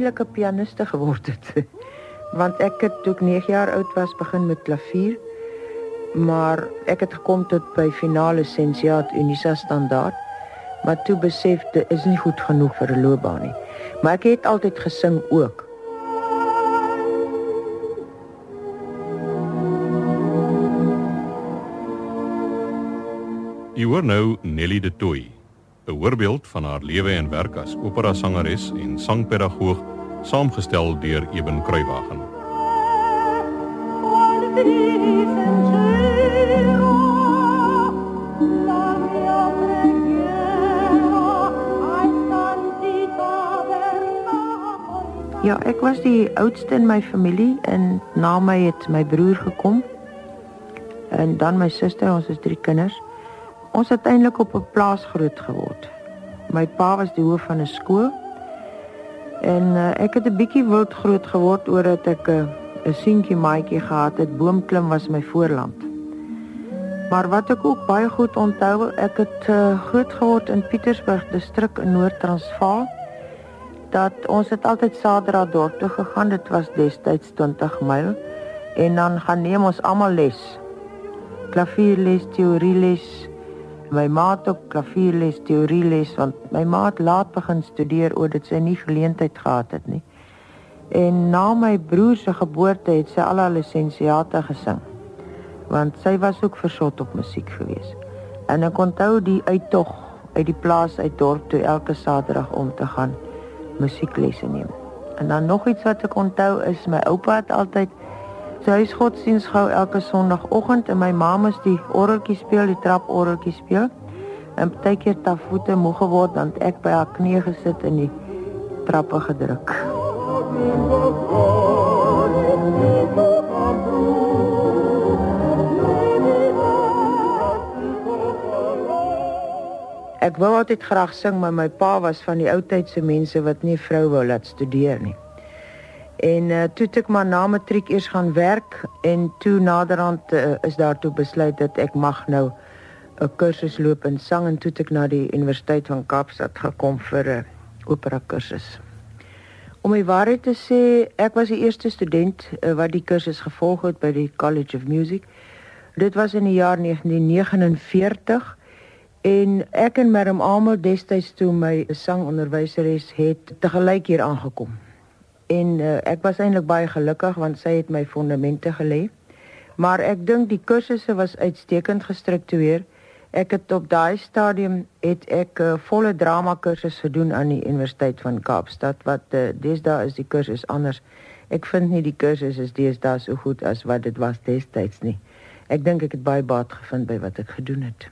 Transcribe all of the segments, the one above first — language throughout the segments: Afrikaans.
Eintlik 'n pianiste geword het. Want ek het toe ek 9 jaar oud was begin met klavier. Maar ek het gekom tot by finale lisensiaat Unisa standaard. Maar toe besef dit is nie goed genoeg vir 'n loopbaan nie. Maar ek het altyd gesing ook. Jy hoor nou Nelly de Tooi, 'n voorbeeld van haar lewe en werk as opera-sangeres en sangpedagoog, saamgestel deur Eben Kruiwagen. Ja, ek was die oudste in my familie en na my het my broer gekom. En dan my suster, ons is drie kinders. Ons het eintlik op 'n plaas groot geword. My pa was die hoof van 'n skool. En uh, ek het 'n bietjie wild groot geword omdat ek 'n uh, seentjie maatjie gehad het. Boomklim was my voorland. Maar wat ek ook baie goed onthou, ek het uh, groot geword in Pietersburg distrik in Noord-Transvaal. Dat ons het altyd Saterdag dorp toe gegaan. Dit was destyds 20 myl en dan gaan neem ons almal les. Klavierles, teorieles, my ma het ook klavierles, teorieles want my ma het laat begin studeer oor dit sy nie geleentheid gehad het nie. En na my broer se geboorte het sy al haar lisensiate gesing. Want sy was ook versot op musiek gewees. En ek onthou die uittog uit die plaas uit dorp toe elke Saterdag om te gaan musieklesse neem. En dan nog iets wat ek onthou is my oupa het altyd sy huisgodsdienst gehou elke sonoggend en my ma moes die orgeltjie speel, die traporgeltjie speel. En baie keer ta voete moeg geword dan ek by haar knie gesit in die trappe gedruk. Ek wou altyd graag sing, maar my pa was van die ou tydse mense wat nie vrou wou laat studeer nie. En uh, toe ek maar na matriek eers gaan werk en toe naderhand uh, is daartoe besluit dat ek mag nou 'n kursus loop in sang en toe ek na die Universiteit van Kaapstad gekom vir 'n uh, opera kursus. Om my waarheid te sê, ek was die eerste student uh, wat die kursus gevolg het by die College of Music. Dit was in die jaar 1949 en ek en Merm Amel destyds toe my sangonderwyseres het te gelyk hier aangekom en uh, ek was eintlik baie gelukkig want sy het my fondamente gelê. Maar ek dink die kursusse was uitstekend gestruktureer. Ek het op daai stadium het ek 'n uh, volle drama kursus gedoen aan die Universiteit van Kaapstad wat uh, deesdae is die kursus anders. Ek vind nie die kursus is deesdae so goed as wat dit was destyds nie. Ek dink ek het baie baat gevind by wat ek gedoen het.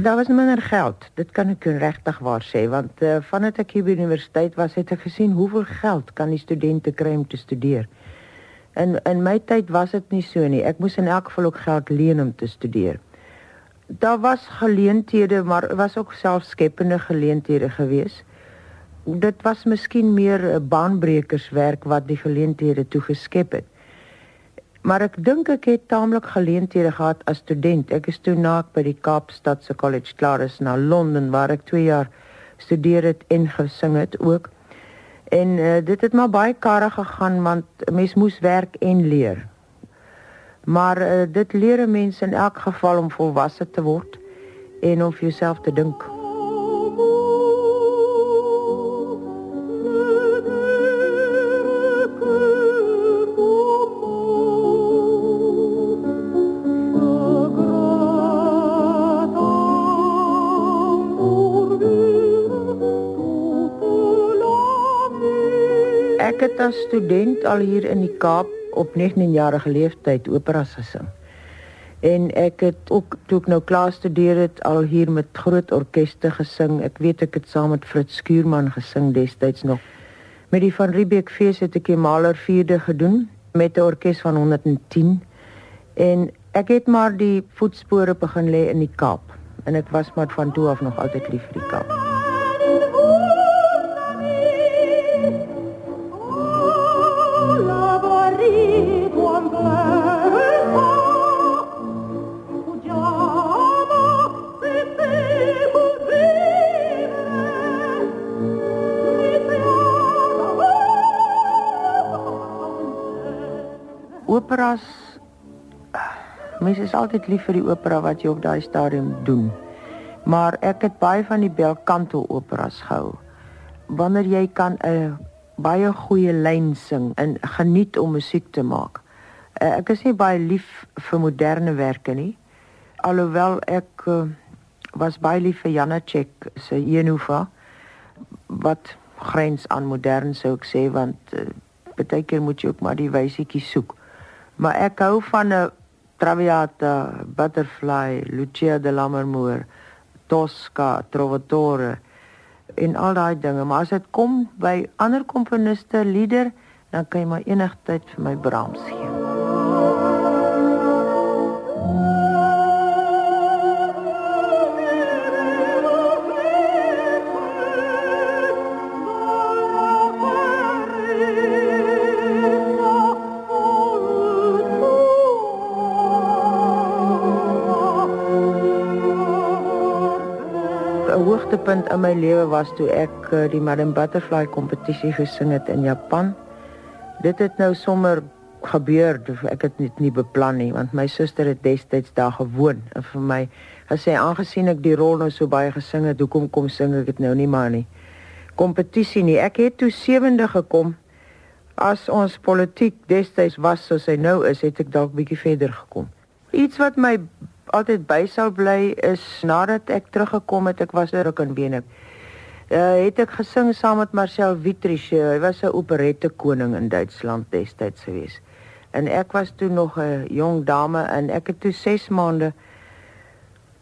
Daar was minder geld. Dit kan ek regtig waar sê want uh, vandat ek hier by die universiteit was, het ek gesien hoeveel geld kan die studente kry om te studeer. In in my tyd was dit nie so nie. Ek moes in elk geval ook geld leen om te studeer. Daar was geleenthede, maar was ook selfskepende geleenthede gewees. Dit was miskien meer 'n baanbrekerswerk wat die geleenthede toegeskep het. Maar ek dink ek het taamlik geleenthede gehad as student. Ek is toe na ek by die Kaapstadse College klaar is na Londen waar ek 2 jaar studeer het en gesing het ook. En uh, dit het maar baie karre gegaan want mens moes werk en leer. Maar uh, dit leer 'n mens in elk geval om volwasse te word en om vir jouself te dink. As student al hier in die Kaap op 19-jarige leeftyd operas gesing. En ek het ook toe ek nou klaar studeer het al hier met groot orkeste gesing. Ek weet ek het saam met Fritz Skuurman gesing destyds nog. Met die van Riebeeck fees het ek die Maler 4de gedoen met 'n orkes van 110. En ek het maar die voetspore begin lê in die Kaap en ek was maar van toe af nog altyd lief vir die Kaap. Operas mense is altyd lief vir die opera wat jy op daai stadium doen. Maar ek het baie van die belcanto operas gehou. Wanneer jy kan 'n baie goeie lyn sing en geniet om musiek te maak. Uh, ek is nie baie lief vir moderne werke nie. Alhoewel ek uh, was baie lief vir Janacek se Jenufa wat grens aan modern sou ek sê want uh, baie keer moet jy ook maar die wysietjie soek. Maar ek hou van 'n Traviata, Butterfly, Lucia de Lammermoor, Tosca, Trovatore en al daai dinge, maar as dit kom by ander komponiste lieder, dan kan jy maar enigtyd vir my Brahms gee. Hoogtepunt in my lewe was toe ek uh, die Madam Butterfly kompetisie gesing het in Japan. Dit het nou sommer gebeur, ek het dit nie beplan nie want my suster het destyds daar gewoon en vir my gesê aangesien ek die rol nou so baie gesing het, hoekom kom sing ek dit nou nie maar nie. Kompetisie nie. Ek het toe sewende gekom. As ons politiek destyds was soos hy nou is, het ek dalk bietjie verder gekom. Iets wat my altyd by sou bly is nadat ek teruggekom het, ek was er ook in Bene. Uh, het ek gesing saam met Marcel Wittrich. Hy was 'n operette koning in Duitsland destyds gewees. En ek was toe nog 'n jong dame en ek het toe 6 maande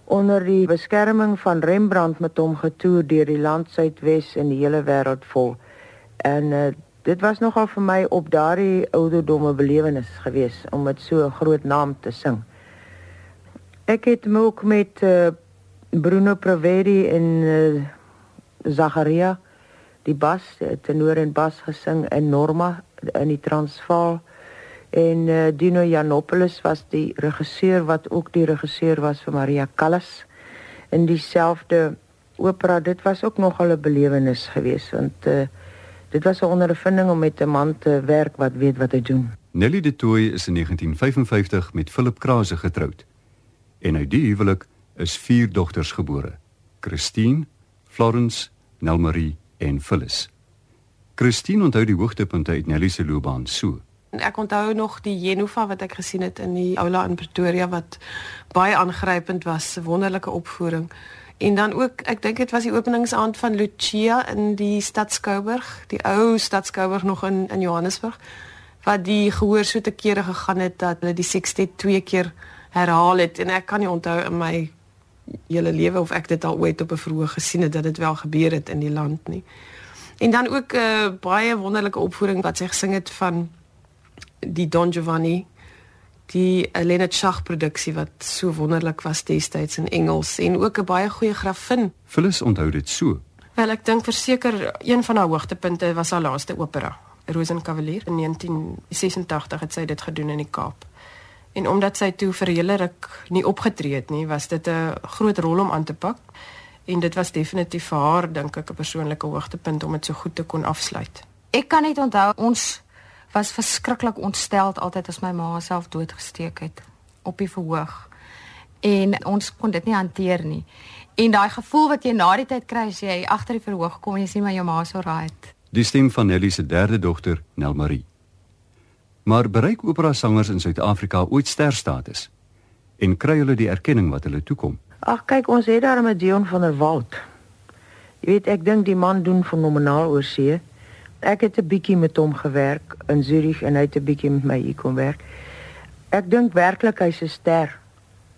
onder die beskerming van Rembrandt met hom getoer deur die land Suidwes en die hele wêreld vol. En uh, dit was nogal vir my op daardie ouderdomme belewenis gewees om met so 'n groot naam te sing. Ek het ook met uh, Bruno Praveri en uh, Zacharia die bas, die tenor en bas gesing in Norma in die Transvaal. En uh, Dino Janopoulos was die regisseur wat ook die regisseur was vir Maria Callas in dieselfde opera. Dit was ook nogal 'n belewenis geweest want uh, dit was 'n ondervinding om met 'n man te werk wat weet wat hy doen. Nelly de Tooy is in 1955 met Philip Krause getroud en uit die huwelik is vier dogters gebore: Christine, Florence, Nelmarie en Phyllis. Christine onthou die hoogtepunte uit Nelly se loopbaan so. Ek onthou nog die Jenova wat ek gesien het in die aula in Pretoria wat baie aangrypend was, 'n wonderlike opvoering. En dan ook, ek dink dit was die openingsaand van Lucia in die Stad Skouberg, die ou Stad Skouberg nog in in Johannesburg, wat die gehoor so te kere gegaan het dat hulle die sextet twee keer herhaal het en ek kan nie onthou in my hele lewe of ek dit al ooit op 'n verhoog gesien het dat dit wel gebeur het in die land nie. En dan ook 'n uh, baie wonderlike opvoering wat sy gesing het van die Don Giovanni die Elena Schach produksie wat so wonderlik was destyds in Engels en ook 'n baie goeie grafin. Phyllis onthou dit so. Wel ek dink verseker een van haar hoogtepunte was haar laaste opera, Rosenkavalier in 1986 het sy dit gedoen in die Kaap. En omdat sy toe vir hele ruk nie opgetree het nie, was dit 'n groot rol om aan te pak. En dit was definitief vir haar dink ek 'n persoonlike hoogtepunt om dit so goed te kon afsluit. Ek kan net onthou ons was verskriklik ontsteld altyd as my ma self doodgesteek het op die verhoog. En ons kon dit nie hanteer nie. En daai gevoel wat jy na die tyd kry as jy agter die verhoog kom en jy sien maar jou ma so raai. Die stem van Nelly se derde dogter, Nelmarie. Maar bereik opera sangers in Suid-Afrika ooit sterstatus en kry hulle die erkenning wat hulle toekom? Ag kyk, ons het daar met Dion van der Walt. Jy weet, ek dink die man doen fenomenaal oor see. Ek het 'n bietjie met hom gewerk in Zurich en hy het 'n bietjie met my hier kom werk. Ek dink werklik hy's 'n ster.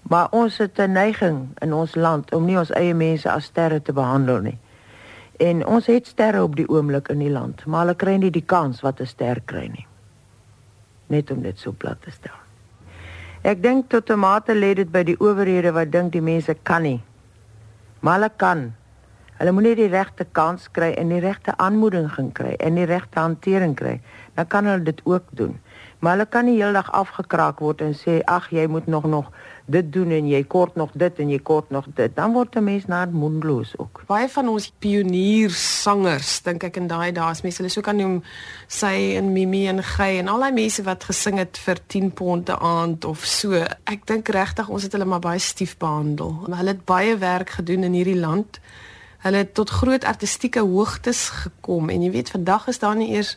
Maar ons het 'n neiging in ons land om nie ons eie mense as sterre te behandel nie. En ons het sterre op die oomblik in die land, maar hulle kry nie die kans wat 'n ster kry nie net om dit so plat te stel. Ek dink tot 'n mate lê dit by die owerhede wat dink die mense kan nie. Maar hulle kan. Hulle moet net die regte kans kry en die regte aanmoediging kry en die regte hantering kry. Dan kan hulle dit ook doen. Maar hulle kan nie heeldag afgekraak word en sê ag jy moet nog nog dit doen en jy kort nog dit en jy kort nog dit. Dan word 'n mens na mondloos ook. Baie van ons pioniersangers, dink ek in daai dae as mense hulle so kan noem, sy en Mimi en Gey en al daai mense wat gesing het vir 10 pond 'n aand of so. Ek dink regtig ons het hulle maar baie stief behandel. Hulle het baie werk gedoen in hierdie land. Hulle het tot groot artistieke hoogtes gekom en jy weet vandag is daar nie eers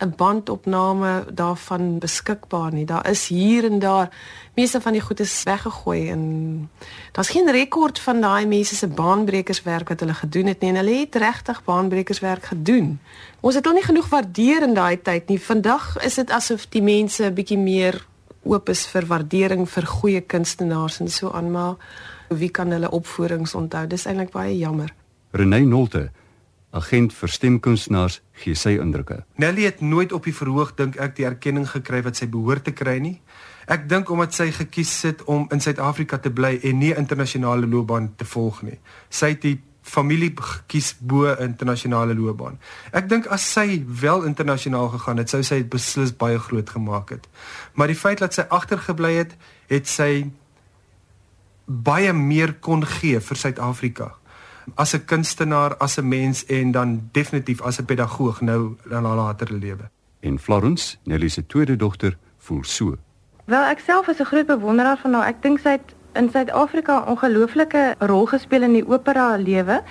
'n bandopname daarvan beskikbaar nie. Daar is hier en daar meeste van die goed is weggegooi en daar's geen rekord van daai mense se baanbrekerswerk wat hulle gedoen het nie en hulle het regtig baanbrekerswerk gedoen. Ons het al nie genoeg waardeer in daai tyd nie. Vandag is dit asof die mense 'n bietjie meer oop is vir waardering vir goeie kunstenaars en so aan maar wie kan hulle opvoerings onthou? Dis eintlik baie jammer. Renée Nolte agent vir stemkunstenaars gee sy indrukke. Nelly het nooit op die verhoog dink ek die erkenning gekry wat sy behoort te kry nie. Ek dink omdat sy gekies het om in Suid-Afrika te bly en nie internasionale loopbaan te volg nie. Sy het die familie gekies bo internasionale loopbaan. Ek dink as sy wel internasionaal gegaan het, sou sy dit beslis baie groot gemaak het. Maar die feit dat sy agtergebly het, het sy baie meer kon gee vir Suid-Afrika as 'n kunstenaar, as 'n mens en dan definitief as 'n pedagoog nou in haar latere lewe. En Florence, Nelly se tweede dogter, voel so. Wel, ek self is 'n groot bewonderaar van haar. Ek dink sy het in Suid-Afrika 'n ongelooflike rol gespeel in die opera lewe.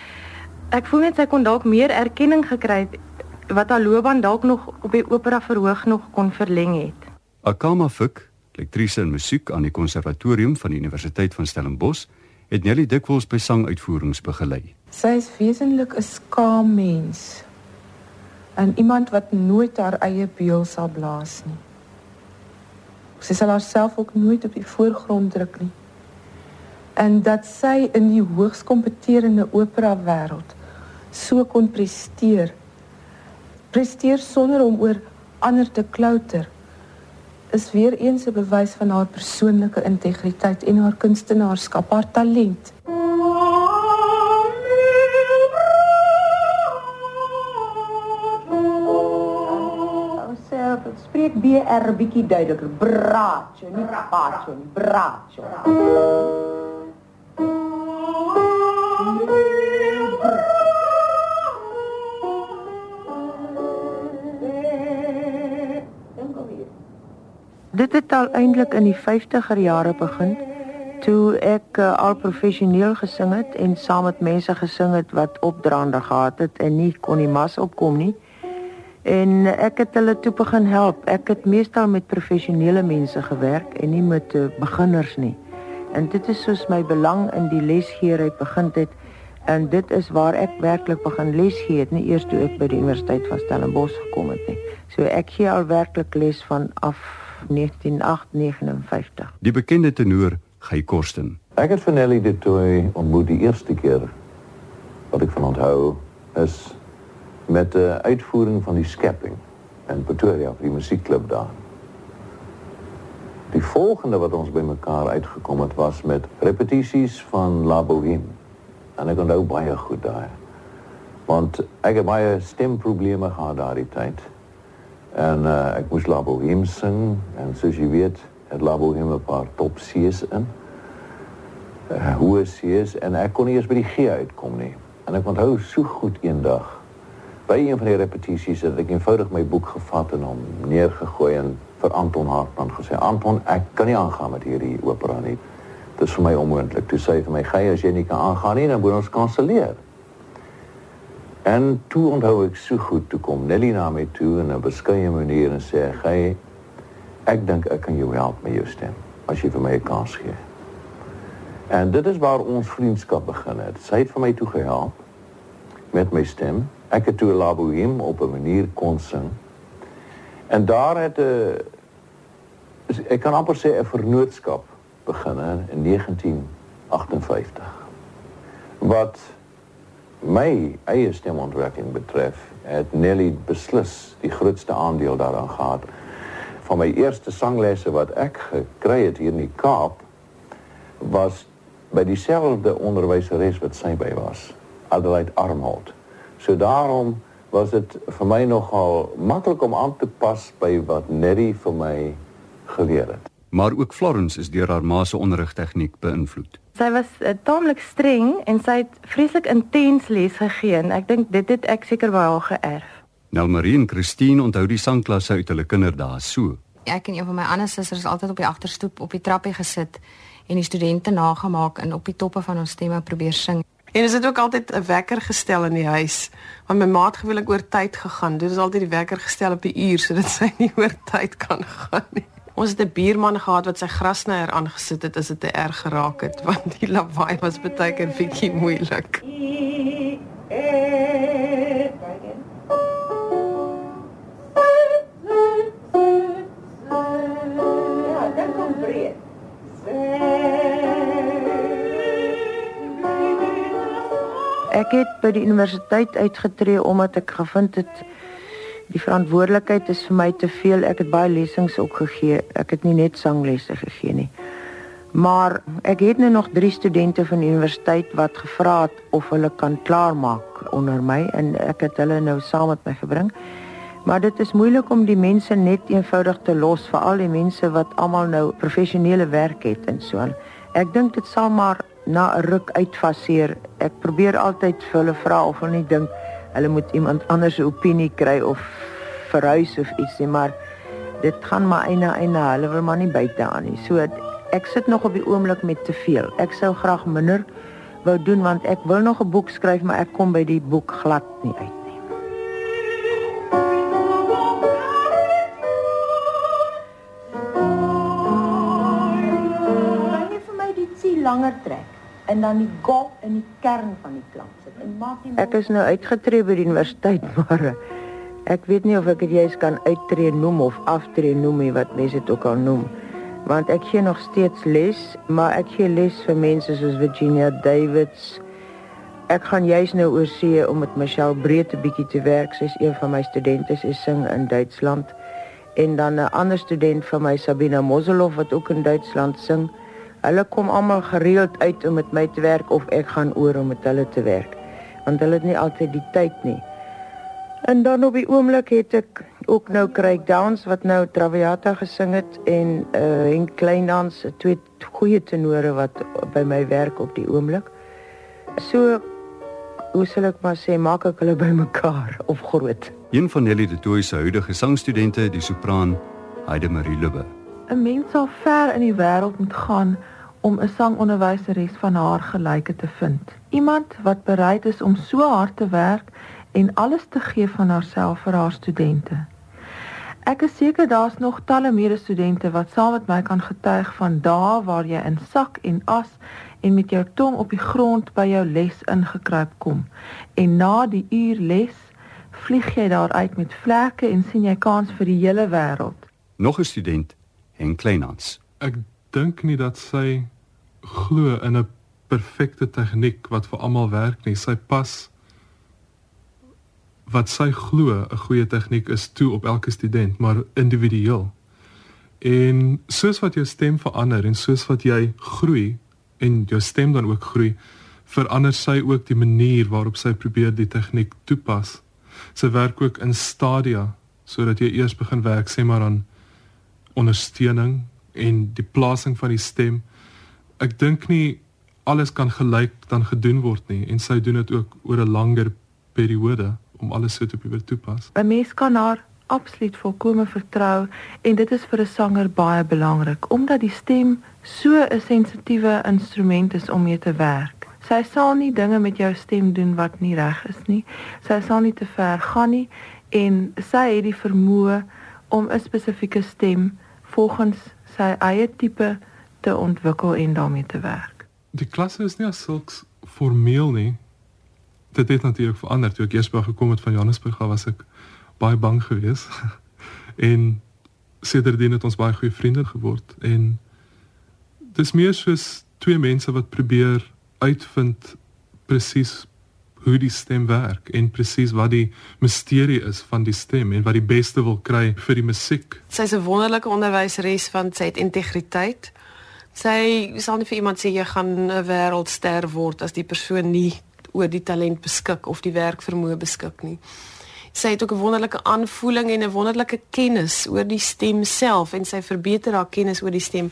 Ek voel net sy kon dalk meer erkenning gekry het wat haar loopbaan dalk nog op die opera verhoog nog kon verleng het. Akama Fuk, lektrise in musiek aan die konservatorium van die Universiteit van Stellenbosch, het Nelly dikwels by sanguitvoerings begelei. Sy is wesentlik 'n skaam mens. En iemand wat nooit haar eie beul sal blaas nie. Sy sal haarself ook nooit op die voorgrond druk nie. En dat sy in die hoogs kompeterende opera wêreld so kon presteer. Presteer sonder om oor ander te klouter is weer eens 'n bewys van haar persoonlike integriteit en haar kunstenaarskap, haar talent. Dit spreek BR bietjie duideliker. Braatjie, nie braatjie nie, braatjie. Dit het al eintlik in die 50er jare begin toe ek uh, al professioneel gesing het en saam met mense gesing het wat opdraande gehad het en nie kon die mas opkom nie. En ek het hulle toe begin help. Ek het meestal met professionele mense gewerk en nie met uh, beginners nie. En dit is soos my belang in die lesgeery begin het en dit is waar ek werklik begin lesgee het, nie eers toe ek by die Universiteit van Stellenbosch gekom het nie. So ek gee al werklik les van af 1959. Die bekende tenor Guy Korsten. Ek het Vanelli de Toy ontmoet die eerste keer wat ek van onthou is met 'n uitvoering van die skepping in Pretoria vir die musiekklub daar. Die volgende wat ons bymekaar uitgekom het was met repetisies van La Bohème. En ek onthou baie goed daai. Want ek het baie stemprobleme gehad daardie tyd. En uh, ek moes La Bohème sing en soos jy weet, het La Bohème 'n paar top C's in. Uh, hoë C's en ek kon nie eens by die G uitkom nie. En ek onthou so goed eendag by een van die repetisies het ek eenvoudig my boek gevat en hom neergegooi en vir Anton Hartman gesê: "Anton, ek kan nie aangaan met hierdie opera nie. Dit is vir my onmoontlik." Toe sê hy vir my: "Gey, as jy nie kan aangaan nie, dan moet ons kanselleer." En toe onthou ek so goed toe kom Nelly na my toe in 'n beskeie manier en sê: "Gey, ek dink ek kan jou help met jou stem as jy vir my 'n kans gee." En dit is waar ons vriendskap begin het. Sy het vir my toe gehelp met my stem. Ek het toe La Bohème op 'n manier kon sing. En daar het 'n ek kan amper sê 'n vernootskap begin in 1958. Wat my eie stemontwikkeling betref, het Nelly beslis die grootste aandeel daaraan gehad. Van my eerste sanglesse wat ek gekry het hier in die Kaap was by dieselfde onderwyseres wat sy by was. Adelaide Arnold. So daarom was dit vir my nogal maklik om aan te pas by wat Nerry vir my geleer het. Maar ook Florence is deur haar ma se onderrigtegniek beïnvloed. Sy was uh, taamlik streng en sy het vreeslik intens les gegee en ek dink dit het ek seker by haar geërf. Nelmarie en Christine onthou die sangklasse uit hulle kinderdae so. Ek en een van my ander susters altyd op die agterstoep op die trappie gesit en die studente nagemaak en op die toppe van ons stemme probeer sing. En is dit ook altyd 'n wekker gestel in die huis? Want my maat gewoonlik oor tyd gegaan. Dit is altyd die wekker gestel op die uur sodat sy nie oor tyd kan gaan nie. Ons het 'n buurman gehad wat sy grasnyer aangesit het as dit te erg geraak het want die lawaai was baie keer bietjie moeilik. Ek het by die universiteit uitgetree omdat ek gevind het die verantwoordelikheid is vir my te veel. Ek het baie lesings ook gegee. Ek het nie net sanglesse gegee nie. Maar ek het nou nog 3 studente van universiteit wat gevra het of hulle kan klaarmaak onder my en ek het hulle nou saam met my gebring. Maar dit is moeilik om die mense net eenvoudig te los, veral die mense wat almal nou professionele werk het en so aan. Ek dink dit sal maar na 'n ruk uitfaseer. Ek probeer altyd vir hulle vra of hulle nie dink hulle moet iemand anders se opinie kry of verhuis of iets nie, maar dit gaan maar eina eina, hulle wil maar nie buite aan nie. So ek sit nog op die oomblik met te veel. Ek sou graag minder wou doen want ek wil nog 'n boek skryf, maar ek kom by die boek glad nie uit. langer trek en dan die gop in die kern van die klank sit en maak die Ek is nou uitgetree by die universiteit maar eh, ek weet nie of ek dit juist kan uittreë noem of aftree noem nie wat mense dit ook al noem want ek gee nog steeds les maar ek gee les vir mense soos Virginia Davids Ek gaan juist nou oor see om met Michelle Breed 'n bietjie te werk. Sy's een van my studente, sy sing in Duitsland. En dan 'n ander student van my, Sabina Moselhoff wat ook in Duitsland sing. Hulle kom almal gereeld uit om met my te werk of ek gaan oor om met hulle te werk. Want hulle het nie altyd die tyd nie. En dan op die oomblik het ek ook nou Craig Downs wat nou Traviata gesing het en uh en Kleindans, twee goeie tenore wat by my werk op die oomblik. So hoe sal ek maar sê, maak ek hulle bymekaar of groot. Een van Nelly de Tooy se huidige sangstudente, die sopraan Heide Marie Lubbe. 'n Mens sal ver in die wêreld moet gaan om 'n sangonderwyseres van haar gelyke te vind. Iemand wat bereid is om so hard te werk en alles te gee van haarself vir haar studente. Ek is seker daar's nog talle medestudente wat saam met my kan getuig van dae waar jy in sak en as en met jou tong op die grond by jou les ingekruip kom en na die uur les vlieg jy daar uit met vlekke en sien jy kans vir die hele wêreld. Nog 'n student, Henk Kleinhans. Ek dink nie dat sy glo in 'n perfekte tegniek wat vir almal werk nie. Sy pas wat sy glo 'n goeie tegniek is toe op elke student, maar individueel. En soos wat jou stem verander en soos wat jy groei en jou stem dan ook groei, verander sy ook die manier waarop sy probeer die tegniek toepas. Sy werk ook in stadia sodat jy eers begin werk sê maar aan ondersteuning en die plasing van die stem. Ek dink nie alles kan gelyk dan gedoen word nie en sy doen dit ook oor 'n langer periode om alles so te probeer toepas. 'n Mens kan haar absoluut volkome vertrou en dit is vir 'n sanger baie belangrik omdat die stem so 'n sensitiewe instrument is om mee te werk. Sy sal nie dinge met jou stem doen wat nie reg is nie. Sy sal nie te ver gaan nie en sy het die vermoë om 'n spesifieke stem volgens sy eie tipe te ontwikkel en daarmee te werk. Die klasse is nie as sulks formeel nie. Dit het natuurlik verander toe ek eers by gekom het van Johannesburg, was ek baie bang geweest. en sedertdien het ons baie goeie vriende geword en dis meer soos twee mense wat probeer uitvind presies hoe die stem werk en presies wat die misterie is van die stem en wat die beste wil kry vir die musiek. Sy's 'n wonderlike onderwyseres van sy het integriteit. Sy sal nie vir iemand sê jy gaan 'n wêreldster word as die persoon nie oor die talent beskik of die werkvermoë beskik nie. Sy het ook 'n wonderlike aanvoeling en 'n wonderlike kennis oor die stem self en sy verbeter haar kennis oor die stem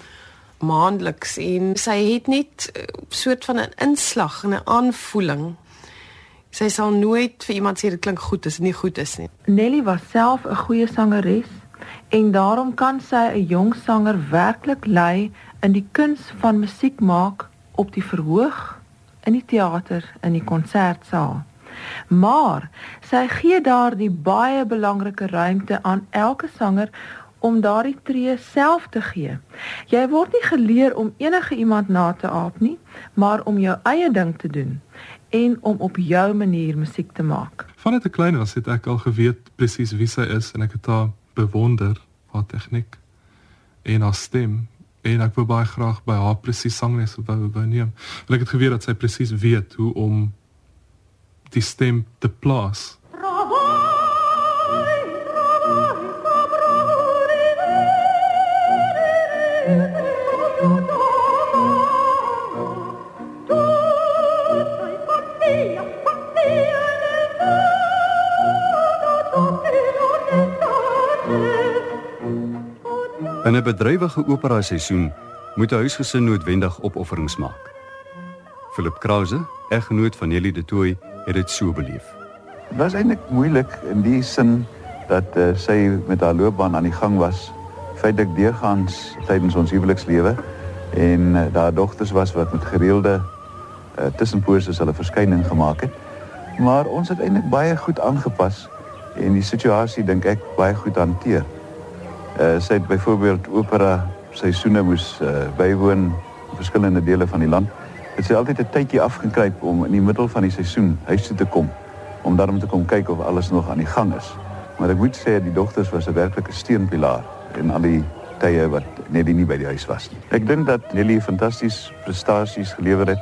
maandeliks en sy het net 'n uh, soort van 'n inslag en 'n aanvoeling. Sy sal nooit vir iemand sê dit klink goed as dit nie goed is nie. Nelly was self 'n goeie sangeres en daarom kan sy 'n jong sanger werklik lei in die kuns van musiek maak op die verhoog in die teater in die konsertsaal. Maar sy gee daardie baie belangrike ruimte aan elke sanger om daardie tree self te gee. Jy word nie geleer om enige iemand na te aap nie, maar om jou eie ding te doen en om op jou manier musiek te maak. Vanaf te klein was het ek al geweet presies wie sy is en ek het haar bewonder, haar tegniek en haar stem en ek wou baie graag by haar presies sangles wou wou neem. Want ek het geweet dat sy presies weet hoe om die stem te plaas. In 'n bedrywige opera seisoen moet 'n huisgesin noodwendig opofferings maak. Philip Krause, eggenoot van Nelly de Tooy, het dit so beleef. Dit was eintlik moeilik in die sin dat uh, sy met haar loopbaan aan die gang was, feitelik deurgaans tydens ons huwelikslewe en uh, daar dogters was wat met gereelde uh, tussenposes hulle verskyning gemaak het. Maar ons het eintlik baie goed aangepas en die situasie dink ek baie goed hanteer. Uh, sy het byvoorbeeld opera seisoene moes uh, bywoon in verskillende dele van die land het sy altyd 'n tydjie afgekruip om in die middel van die seisoen huis toe te kom om daarom te kom kyk of alles nog aan die gang is. Maar ek moet sê die dogters was 'n werklike steunpilaar in al die tye wat Nelly nie by die huis was nie. Ek dink dat Nelly fantasties prestasies gelewer het,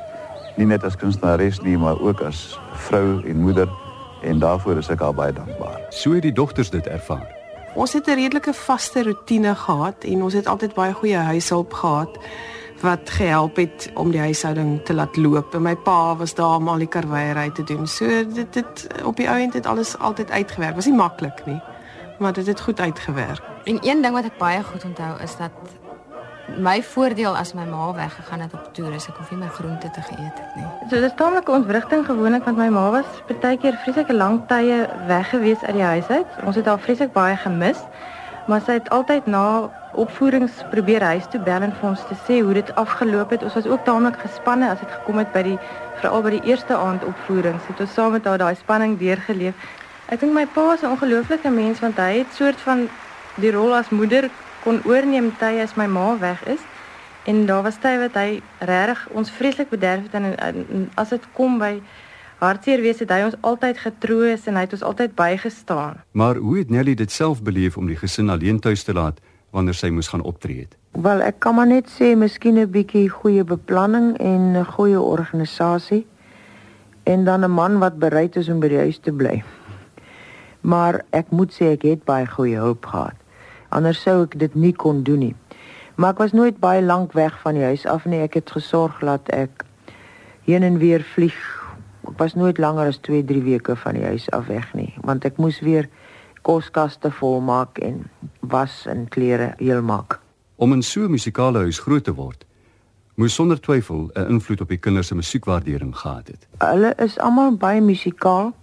nie net as kunstenares nie, maar ook as vrou en moeder en daarvoor is ek haar baie dankbaar. So het die dogters dit ervaar. Ons het 'n redelike vaste rotine gehad en ons het altyd baie goeie huishulp gehad wat gehelp het om die huishouding te laat loop. En my pa was daar om al die karweiery te doen. So dit dit op die ou end het alles altyd uitgewerk. Was nie maklik nie, maar dit het goed uitgewerk. En een ding wat ek baie goed onthou is dat my voordeel as my ma weggegaan het op toer is ek hoef nie my groente te geëet het nie. So dis tamelike ontwrigting gewoonlik want my ma was baie keer vreeslike lang tye weg gewees uit die huis uit. Ons het haar vreeslik baie gemis. Maar sy het altyd na opvoerings probeer huis toe bel en vir ons te sê hoe dit afgeloop het. Ons was ook taamlik gespanne as dit gekom het by die veral by die eerste aand opvoerings. Het ons saam met haar daai spanning deurgeleef. Ek dink my pa is 'n ongelooflike mens want hy het soort van die rol as moeder kon oorneem tye as my ma weg is. En daar was tye wat hy regtig ons vreeslik bederf het en, en, en as dit kom by hartseer wees het hy ons altyd getroos en hy het ons altyd bygestaan. Maar hoe het Nelly dit self beleef om die gesin alleen tuis te laat wanneer sy moes gaan optree het? Wel, ek kan maar net sê miskien 'n bietjie goeie beplanning en 'n goeie organisasie en dan 'n man wat bereid is om by die huis te bly. Maar ek moet sê ek het baie goeie hulp gehad. Anders sou ek dit nie kon doen nie. Maar ek was nooit baie lank weg van die huis af nie. Ek het gesorg dat ek heen en weer vlieg. Ek was nooit langer as 2, 3 weke van die huis af weg nie, want ek moes weer koskaste volmaak en was en klere heel maak. Om in so 'n musikale huis groot te word, moes sonder twyfel 'n invloed op die kinders se musiekwaardering gehad het. Hulle is almal baie musikaal.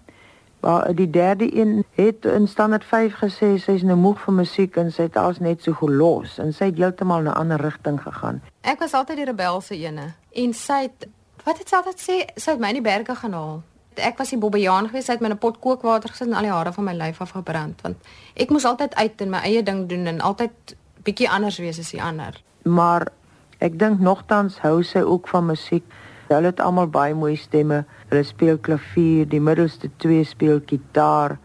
Maar die derde een het in standaard 5 gesê sy's nou moeg vir musiek en sy het als net so gelos en sy het heeltemal 'n ander rigting gegaan. Ek was altyd die rebelse ene en sy het wat het sy altyd sê, sy het my in die berge gaan haal. Ek was die bobbejaan geweest, sy het my in 'n pot kookwater gesit en al die hare van my lyf afgebrand want ek moes altyd uit en my eie ding doen en altyd bietjie anders wees as die ander. Maar ek dink nogtans hou sy ook van musiek. Hulle het almal baie mooi stemme. Hulle speel klavier, die middelste twee speel gitaar.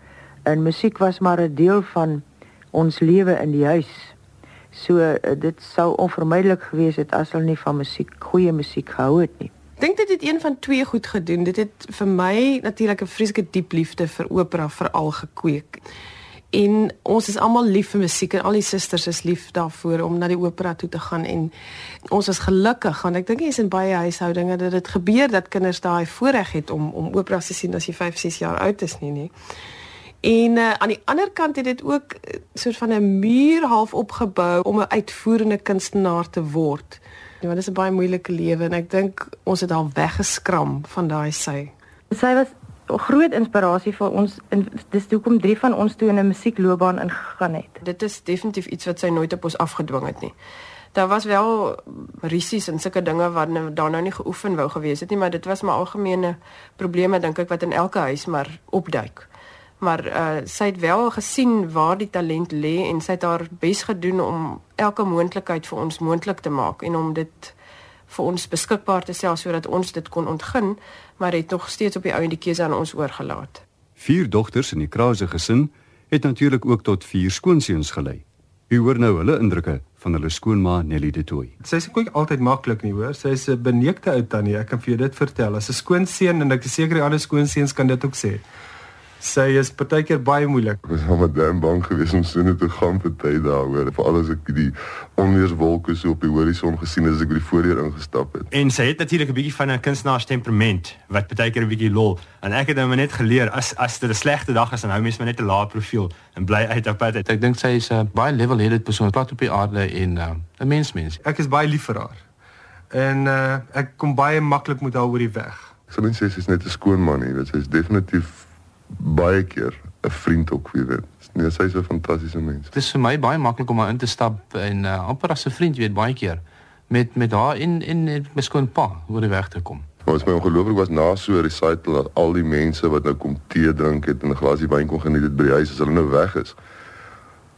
En musiek was maar 'n deel van ons lewe in die huis. So eh, dit sou onvermydelik gewees het as hulle nie van musiek, goeie musiek gehou het nie. Dink dit het een van twee goed gedoen. Dit het vir my natuurlik 'n vreeslike diep liefde vir opera veral gekweek. En ons is almal lief vir musiek en al die susters is lief daarvoor om na die opera toe te gaan en ons is gelukkig want ek dink jy's in baie huishoudinge dat dit gebeur dat kinders daai voorreg het om om opera te sien as jy 5, 6 jaar oud is nie nie. En uh, aan die ander kant het dit ook uh, soort van 'n muur half opgebou om 'n uitvoerende kunstenaar te word. Ja, dit is 'n baie moeilike lewe en ek dink ons het al weggeskram van daai sy. Sy was groot inspirasie vir ons en dis hoekom drie van ons toe in 'n musiekloopbaan ingegaan het. Dit is definitief iets wat sy nooit op ons afgedwing het nie. Daar was wel risies en sulke dinge wat nou daar nou nie geoefen wou gewees het nie, maar dit was maar algemene probleme dink ek wat in elke huis maar opduik maar uh, sy het wel gesien waar die talent lê en sy het haar bes gedoen om elke moontlikheid vir ons moontlik te maak en om dit vir ons beskikbaar te stel sodat ons dit kon ontgin maar het nog steeds op die ou en die keuse aan ons oorgelaat. Vier dogters in die Krause gesin het natuurlik ook tot vier skoonseuns gelei. U hoor nou hulle indrukke van hulle skoonma Nelly de Tooy. Sy sê kyk altyd maklik nie hoor. Sy is 'n beneekte ou tannie, ek kan vir jou dit vertel. As 'n skoonseun en ek is seker die ander skoonseuns kan dit ook sê sy is partykeer baie moeilik. Ek was met dan bang geweest om so net te gaan vir tyd daaroor. Veral as ek die onweerswolke so op die horison gesien het as ek by die voordeur ingestap het. En sy het natuurlik 'n bietjie van 'n kunstenaars temperament wat partykeer 'n bietjie lol. En ek het nou net geleer as as dit 'n slegte dag is dan hou mens maar net 'n lae profiel en bly uit op pad. Ek dink sy is 'n uh, baie level-headed persoon plat op die aarde en uh, 'n uh, mens mens. Ek is baie lief vir haar. En uh, ek kom baie maklik met haar oor die weg. Ek sal net sê sy is net 'n skoon man, jy weet, sy is definitief baie keer 'n vriend ook vir weet. Nee, sy's 'n fantastiese mens. Dit is vir my baie maklik om haar in te stap en uh, amper as 'n vriend, jy weet, baie keer met met haar in in my skoon pa oor die weg te kom. Maar wat my ongelooflik was na so 'n recital dat al die mense wat nou kom tee drink het en 'n glasie wyn kon geniet het by die huis as hulle nou weg is.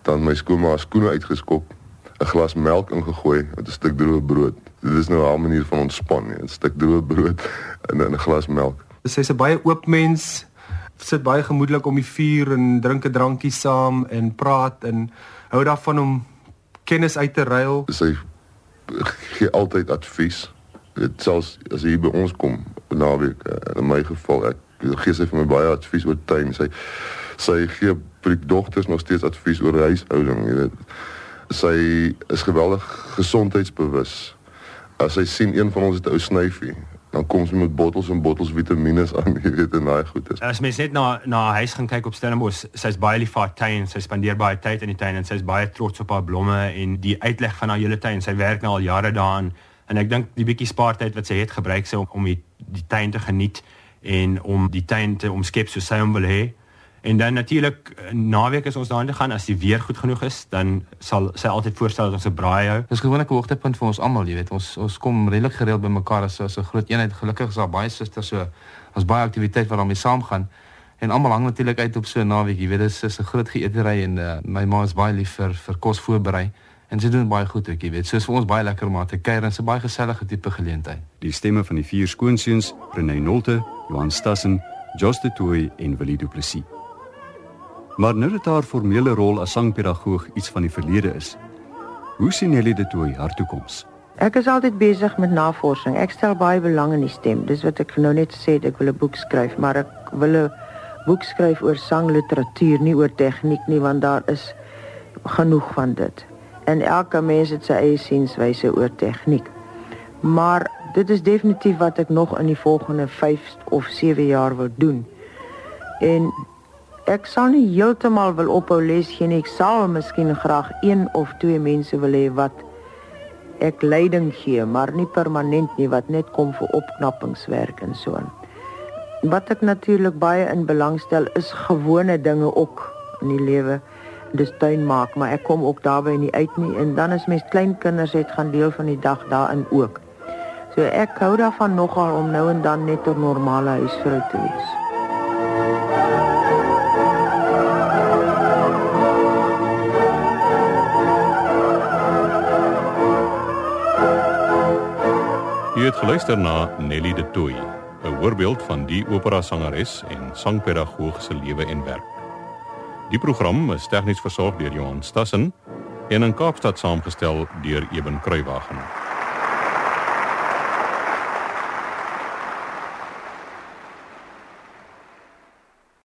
Dan my skoonma haar skoene uitgeskop, 'n glas melk ingegooi met 'n stuk droë brood. Dit is nou 'n manier van ontspan, 'n stuk droë brood en 'n glas melk. Sy's 'n baie oop mens sit baie gemoedelik om die vuur en drink 'n drankie saam en praat en hou daarvan om kennis uit te ruil. Sy gee altyd advies. Dit selfs as jy by ons kom naweek eh, in my geval ek gee sy vir my baie advies oor tuin. Sy sy gee vir die dogters nog steeds advies oor huishouding, jy weet. Sy is geweldig gesondheidsbewus. As sy sien een van ons het 'n ou snyfie, dan kom sy met bottels en bottels vitamiene aan, jy weet en daai goed is. As mens net na na haar huis gaan kyk op Stellenbosch, sy's baie lief vir haar tuin, sy spandeer baie tyd in die tuin en sy's baie trots op haar blomme en die uitleg van haar hele tuin. Sy werk nou al jare daaraan en ek dink die bietjie spaartyd wat sy het gebruik sy om, om die, die tuin te geniet en om die tuin te omskep soos sy hom wil hê. En dan natuurlik naweek as ons daarin te gaan as die weer goed genoeg is, dan sal sy altyd voorstel dat ons 'n braai hou. Dis gewoonlik 'n hoogtepunt vir ons almal, jy weet. Ons ons kom redelik gereeld bymekaar as so 'n groot eenheid. Gelukkig is daar baie susters so. Ons baie aktiwiteit wat daarmee saamgaan. En almal hang natuurlik uit op so 'n naweek, jy weet. Dis is 'n groot geëetery en uh, my ma is baie lief vir vir kos voorberei. En sy doen baie goed ook, jy weet. So is vir ons baie lekker om te kuier en 'n baie gesellige tipe geleentheid. Die stemme van die vier skoonseuns, Renée Nolte, Johan Stassen, Jos de Tooy en Willie Du Plessis. Maar nou dat haar formele rol as sangpedagoog iets van die verlede is, hoe sien Nelly dit toe haar toekoms? Ek is altyd besig met navorsing. Ek stel baie belang in die stem. Dis wat ek nou net sê, ek wil 'n boek skryf, maar ek wil 'n boek skryf oor sangliteratuur, nie oor tegniek nie, want daar is genoeg van dit. En elke mens het sy eie sienswyse oor tegniek. Maar dit is definitief wat ek nog in die volgende 5 of 7 jaar wil doen. En ek sal nie heeltemal wil ophou les gee nie. Ek sal miskien graag een of twee mense wil hê wat ek leiding gee, maar nie permanent nie wat net kom vir opknappingswerk en so. Wat ek natuurlik baie in belang stel is gewone dinge ook in die lewe. Dis tuin maak, maar ek kom ook daarbey nie uit nie en dan is mens klein kinders het gaan deel van die dag daarin ook. So ek hou daarvan nogal om nou en dan net 'n normale huisvrou te wees. Het geluister na Nelly de Tooy, 'n voorbeeld van die opera sangeres en sangpedagoog se lewe en werk. Die program is tegnies versorg deur Johan Stassen en in Kaapstad saamgestel deur Eben Kruiwagen.